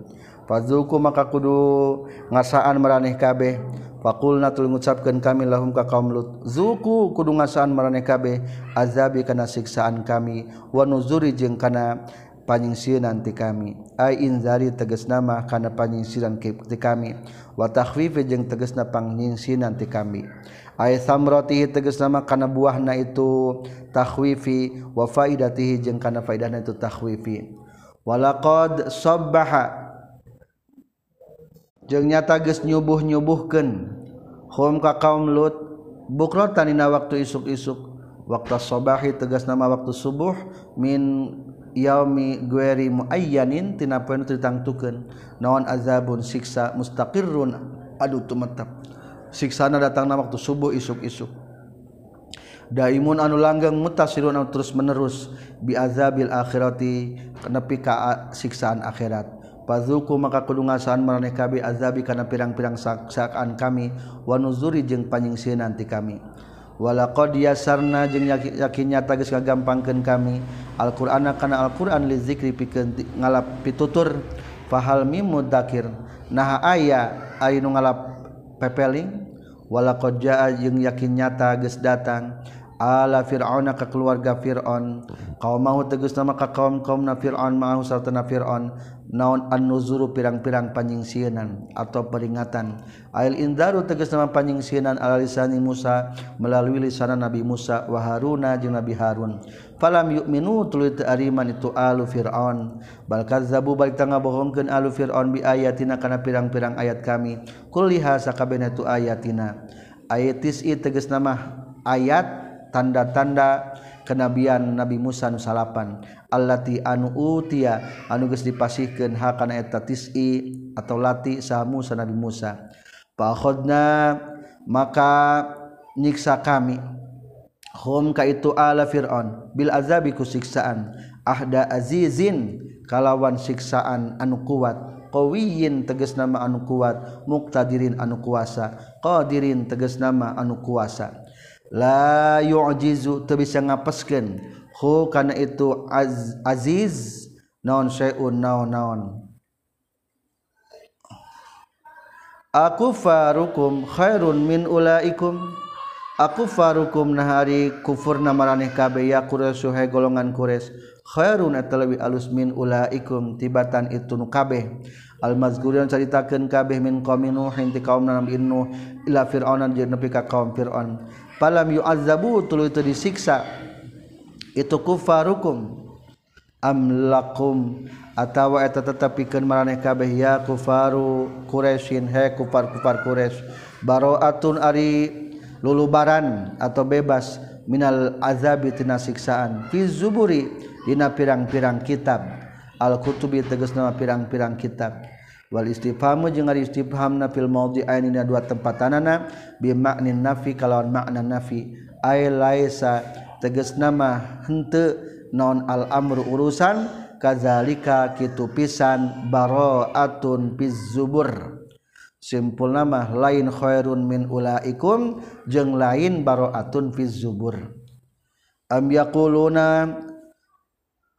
Fadzuku maka kudu ngasaan maraneh kabeh. Fakulna tul ngucapkeun kami lahum ka kaum Lut. Zuku kudu ngasaan maraneh kabeh. Azabi kana siksaan kami. Wa nuzuri jeung kana panyingsiran ti kami. Ai inzari tegas nama kana panyingsiran ti kami. Wa takhwifi jeung tegasna panyingsiran ti kami. ay samrotihi teges nama kana buahna itu takhwifi wa faidatihi jeung kana faidahna itu takhwifi. Walaqad sabbaha jeung nyata geus nyubuh-nyubuhkeun. Hum ka kaum lut bukratan dina waktu isuk-isuk. Waktu sabahi tegas nama waktu subuh min yaumi gueri muayyanin tina poe ditangtukeun naon azabun siksa mustaqirrun adu tumetep siksana datang na waktu subuh isuk-isuk. Daimun anu langgeng mutasirun anu terus menerus biazabil akhirati kenepi ka siksaan akhirat. Pazuku maka kudu ngasaan maraneh kabeh azabi kana pirang-pirang saksaan kami wa nuzuri jeung panyingseunan ti kami. Walaqad yasarna jeung yakin nyata geus ngagampangkeun kami. Alqur'ana kana Alqur'an li zikri pikeun ngalap pitutur. Fahal mim mudakir nah aya ari nu ngalap pepeling walakod jaa jeung yakin nyata geus datang ala fir'auna ka keluarga Firon kau mau tegas nama ka kaum kaum na Firon mau sarta na Firon naon an-nuzuru pirang-pirang panjingsieunan atau peringatan. Ail indaru tegas nama panjingsieunan ala lisani Musa melalui lisanan Nabi Musa wa Haruna jeung Nabi Harun. falam yu'minu tuluy teu ariman itu alu fir'aun. Bal kazzabu balik tangga bohongkeun alu fir'aun bi ayatina kana pirang-pirang ayat kami. Kulliha sakabena tu ayatina. Ayatis i tegas nama ayat tanda-tanda kenabian Nabi Musa nu salapan. Allati anu utia anu geus dipasihkeun hakana eta tis'i atau lati sa Musa Nabi Musa. Fa maka nyiksa kami. Hum ka itu ala fir'aun. Bil azabi ku siksaan. Ahda azizin kalawan siksaan anu kuat. Qawiyin tegas nama anu kuat. Muqtadirin anu kuasa. Qadirin tegas nama anu kuasa. La yu'jizu teu bisa ngapeskeun. Hu kana itu az, aziz. Naon syai'un naon naon. Aku farukum khairun min ulaikum aku farukum nahari kufur namaraneh kabe ya Quraisy suhe golongan Quraisy. Khairun atalawi alus min ulaikum tibatan itu kabeh. Al mazkurun caritakeun kabeh min qaumin nuh ti kaum nabi nuh ila fir'aun jeung nepi ka kaum fir'aun. Palam yu'azzabu tuluy itu disiksa. Itu kufarukum. Amlakum atawa eta tetepikeun maraneh kabeh ya kufaru quraisyin he kufar kufar quraisy. Baroatun ari lulubaran atau bebas minal azabi tina siksaan. Fi zuburi dina pirang-pirang kitab. Al kutubi tegas nama pirang-pirang kitab. Wal istifhamu jeung ari istifhamna fil mawdi'ain dina dua tempatanana bi maknin nafi kalawan makna nafi. Ay laisa tegas nama henteu non al amru urusan kazalika kitu pisan bara'atun pizzubur zubur. simpul nama lain Khairun min ulaikum jeung lain baroatun fi zubur. Am yaquluna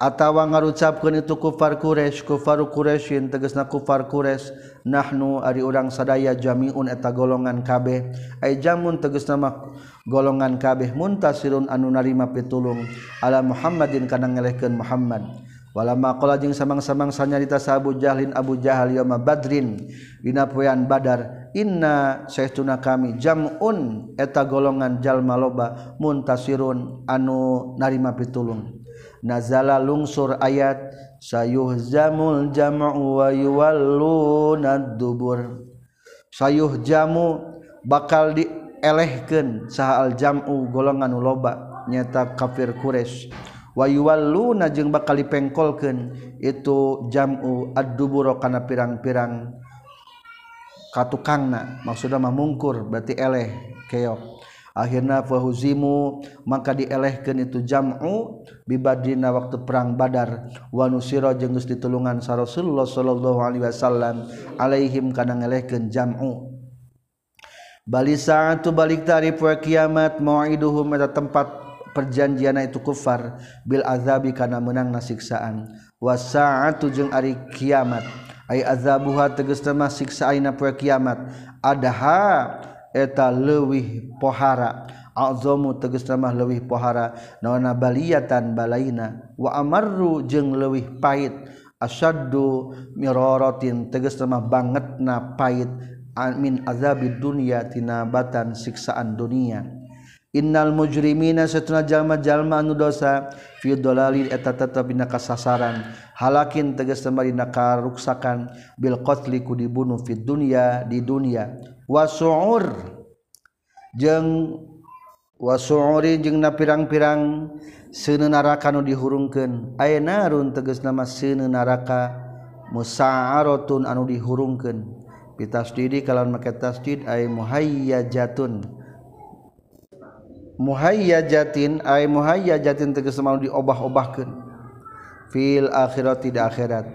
atawa ngarucapkeun itu kufar Quraisy kufar Quraisyin tegasna kufar Quraisy nahnu ari urang sadaya jamiun eta golongan kabeh. Ai jamun tegasna mah golongan kabeh muntasirun anu narima pitulung ala Muhammadin kana ngelehkeun Muhammad. wala maqala jeung samang-samang sanyarita sabu Jahlin Abu Jahal yauma Badrin. Dina poean Badar inna saytuna kami jam'un eta golongan jalma loba muntasirun anu narima pitulung. Nazala lungsur ayat sayuhzamul jam'u wa yuwalluna dubur. Sayuh jamu bakal dielehkeun saha al jam'u golongan loba nyata kafir Quraisy. wayuwalluna jeung bakal dipengkolkeun itu jam'u ad-dubura kana pirang-pirang katukangna. Maksudna mah mungkur berarti eleh keok. Akhirna fahuzimu maka dielehkeun itu jam'u bibadina waktu perang badar. Wa nusira jeung geus ditulungan sa Rasulullah sallallahu alaihi wasallam alaihim kana ngelehkeun jam'u. Bali saatu balik tarif wa kiamat mau'iduhum eta tempat perjanjian itu kufar Bil azabi karena menang nasiksaan. Wasaatu jeung ari kiamat. Ay azabuha teges tema siksa aina poe kiamat. Adaha eta leuwih pohara. Azamu teges nama leuwih pohara. Naona baliatan balaina. Wa amarru jeung leuwih pahit. Asyaddu mirorotin tegas banget bangetna pahit. Amin azabi dunia tinabatan siksaan dunia. Innal mujrimina setuna jalma-jalma anu dosa fi dhalalin eta tetep dina kasasaran. Halakin tegas dina karuksakan bil qatli ku dibunuh fi dunya di dunya wasuur jeung wasuuri jeung na pirang-pirang seuneu neraka nu dihurungkeun aya narun tegas nama seuneu neraka musa'aratun anu dihurungkeun pitasdidi kalawan make tasdid ay muhayyajatun. Muhaya jatin ay muhaya jatin tegas mau diobah-obahkeun fil akhirat tidak akhirat.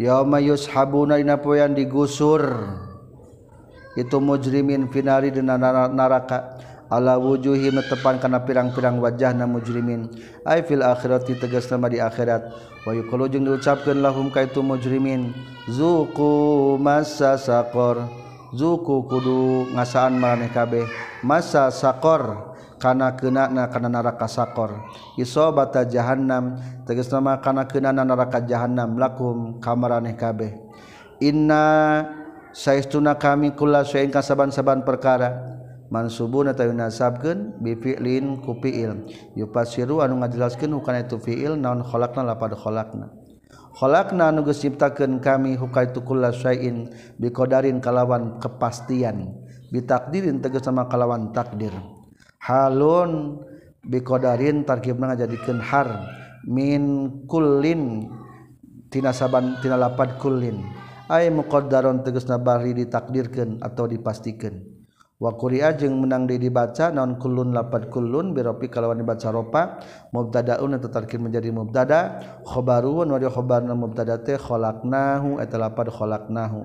Yauma yushabuna dina poean digusur. Itu mujrimin finari dina neraka ala wujuhi tepan kana pirang-pirang wajahna mujrimin. Ay fil akhirat tegas nama di akhirat. Wa yuqulu jeung diucapkeun lahum ka itu mujrimin. Zuqu masa saqor zuku kudu ngasaan maraneh kabeh. Masa saqor kana kenana kana neraka sakor. Isobata jahannam tegas nama kana kenana neraka jahannam lakum kamaraneh kabeh. Inna saistuna kami kula sayin kasaban-saban perkara. Mansubuna ta yunasabkeun bi fi'lin ku fi'il. Yupasiru anu ngajelaskeun hukana itu fi'il naon khalaqna lapad khalaqna khalaqna anu geus ciptakeun kami hukaitu kulla sayin biqadarin kalawan kepastian. Bitakdirin tegas sama kalawan takdir. halun bikodarin tarkibna ngajadikeun har min kullin tina saban tina lapad kullin. Ay muqaddaron tegasna bari ditakdirkeun atau dipastikeun. Wa quri'a jeung menang di dibaca naon kullun lapad kullun biropi kalawan dibaca ropa mubtadaun eta tarkib menjadi mubtada. Khabaru wa khabarna mubtada teh khalaqnahu eta lapad khalaqnahu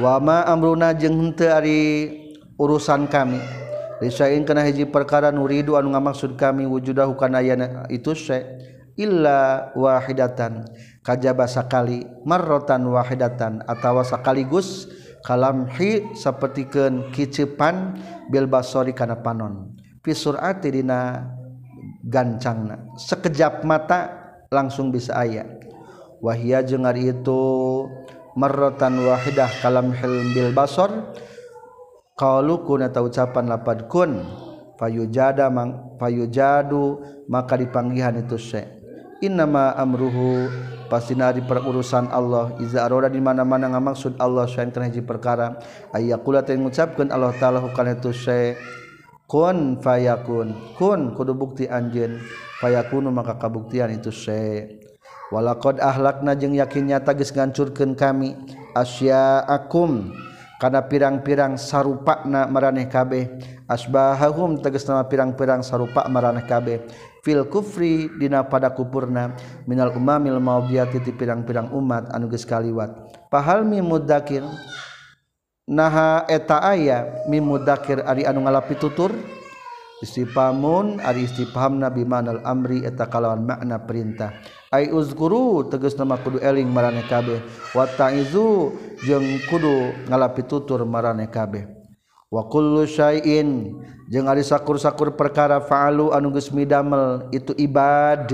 wa ma amruna jeung henteu ari urusan kami. Risain kana hiji perkara nuridu anu ngamaksud kami wujudahu kana yana itu se illa wahidatan. Kajaba sakali marrotan wahidatan atawa sakaligus kalamhi sapertikeun kicipan bil basori kana panon. Fisurati dina gancangna. Sekejap mata langsung bisa aya. Wahia jeung ari itu marrotan wahidah kalamhil bil basor qalu kun atau ucapan lapad kun. Fayujada mang fayujadu maka dipanggihan itu syai innama amruhu pastina di perurusan Allah. Iza arada di mana-mana ngamaksud Allah syai kana hiji perkara. Ayyaqula teh ngucapkeun Allah taala hukana itu syai kun fayakun. Kun kudu bukti anjeun. Fayakunu maka kabuktian itu syai walaqad ahlakna jeung yakin nyata geus ngancurkeun kami. Asya'akum karena pirang-pirang sarupakna maraneh kabeh asbahahum teges nama pirang-pirang sarupak maraneh kabeh. Fil kufri dina pada kupurna. Minal umamil maudiyati ti pirang-pirang umat anu geus kaliwat. Pahal mi mudakir naha eta aya mi mudakir ari anu ngalapi tutur? Istifamun ari istipaham nabi manal amri eta kalawan makna perintah. Ai uzkuru tegas nama kudu eling marane kabeh. Wa ta'izu jeung kudu ngalapi tutur marane kabeh. Wa kullu syai'in jeung ari sakur-sakur perkara fa'alu anu geus midamel itu ibad.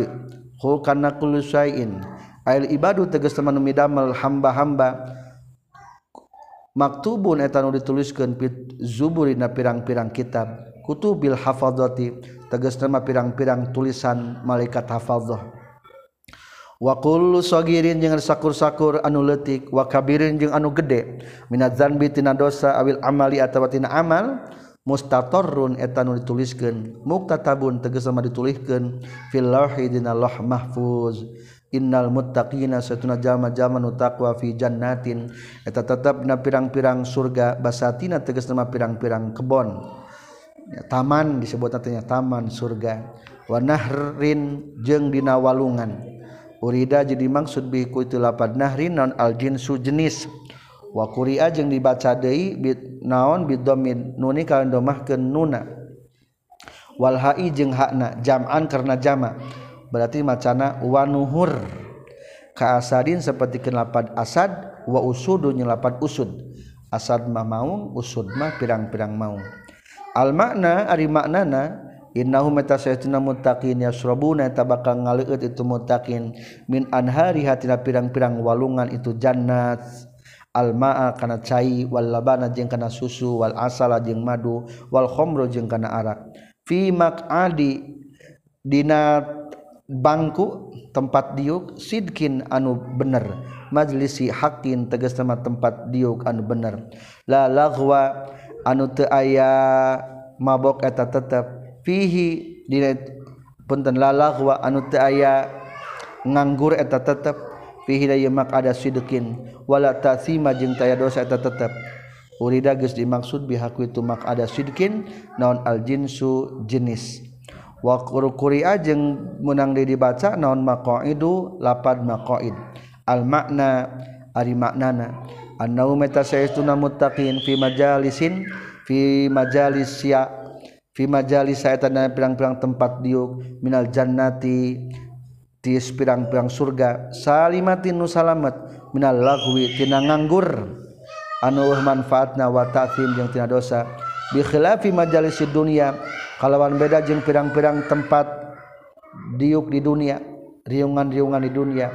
Hu kana kullu syai'in. Ail ibadu tegas nama nu midamel hamba-hamba. Maktubun eta nu dituliskeun pit zuburina pirang-pirang kitab. Kutubil hafadzati tegas nama pirang-pirang tulisan malaikat hafadzah wakulu sogirin jeung sakur-sakur anu letik wakabirin jeung anu gede. Minadzanbi tina dosa awil amali atawa tina amal mustatorun etanu dituliskan muktatabun tegas sama dituliskan fil lauhi dina mahfuz. Innal muttaqina satuna jama jama nu taqwa fi jannatin. Eta tetap na pirang-pirang surga basatina tegas nama pirang-pirang kebon. Ya, taman disebut artinya taman surga. Wa nahrin jeung dina walungan. urida jadi maksud biku itu lapad nahri non aljinsu jenis. wa kuria jeung dibaca deui bit naon bidomin nuni kalawan domahkeun nuna. Wal hai jeung hakna jam'an karena jama. Berarti macana wa nuhur. Ka asadin seperti lapad asad wa usudu nyelapad usud. Asad mah maung usud mah pirang-pirang maung. Al makna ari maknana Innahu meta saytuna muttaqin yasrabuna eta bakal ngaleut itu muttaqin. Min anhari hatina pirang-pirang walungan itu jannat. Almaa kana cai wal labana jeung kana susu wal asala jeung madu wal khamru jeung kana arak. Fi maq'adi dina bangku tempat diuk sidkin anu bener. Majlisi hakin tegas nama tempat diuk anu bener. La laghwa anu teu aya mabok eta tetep. Fihi dina punten lalahwa anu teu aya nganggur eta tetep fihi da mak ada sidqin wala tasima jeung taya dosa eta tetep. Urida geus dimaksud bihaku itu mak ada sidqin naon al jinsu jenis. Wa qurquri jeung munang di dibaca naon maqaidu lapad maqaid. Al makna ari maknana. Annau meta saytuna muttaqin fi majalisin fi majalis ya majali saya tanda pirang-pirang tempat diuk Minal Jannati tis pirang-pirang surga. Salimatin nu salamet minal lagwi tina nganggur. Anu manfaatna wa ta'zim jeung tina dosa. Bi khilafi majalisi dunia kalawan beda jeung pirang-pirang tempat diuk di dunia riungan-riungan di dunia.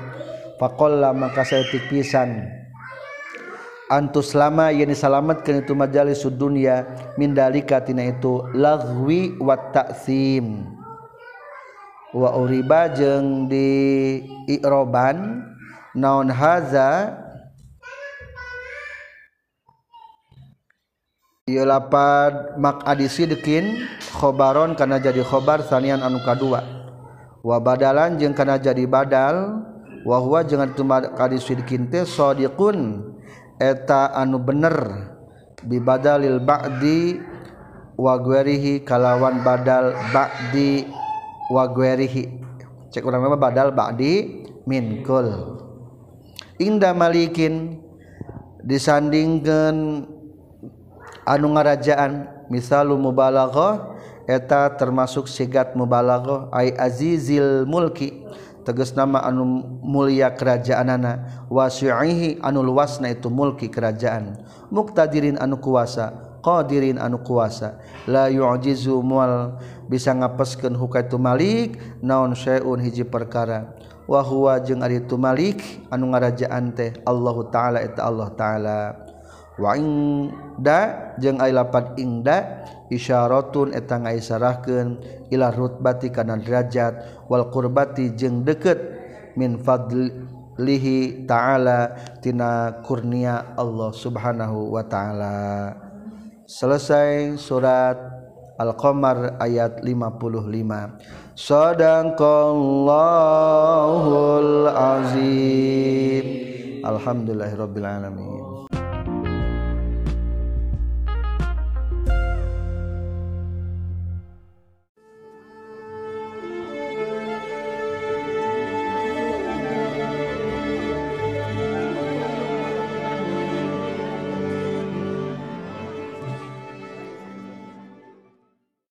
Faqalla maka saya tipisan antus lama yang disalamatkan itu majalis dunia mindalika tina itu lagwi wa ta'zim wa uriba jeung di i'roban naon haza ieu lapad mak adisidkin khobaron kana jadi khobar sanian anu kadua. Wa badalan jeung kana jadi badal wa huwa jeung atu kadisidkin teh sadiqun eta anu bener bibadalil Ba'di waguerihi kalawan badal Ba'di waguerihi cek orang nama badal Ba'di minkul. Inda malikin disandingkan anu ngarajaan misalu mubalagho eta termasuk sigat mubalagho ay azizil mulki. teges nama anu mulia kerajaan anak anu luasna itu mulki kerajaan. Muktadirin anu kuasa qadirin anu kuasa. La yu'jizu mual bisa ngapeskeun hukaitu malik naon syai'un hiji perkara. Wa huwa jeung ari tu malik anu ngarajaan teh Allah taala eta Allah taala. wada jeung lapat ingda isyaratun etang ngaisarahkeun ilah rutbati kana derajat wal qurbati jeung deket min fadlihi ta'ala tina kurnia Allah subhanahu wa ta'ala. Selesai surat Al-Qamar ayat 55 Sadaqallahul azim. Alhamdulillahirabbil alamin.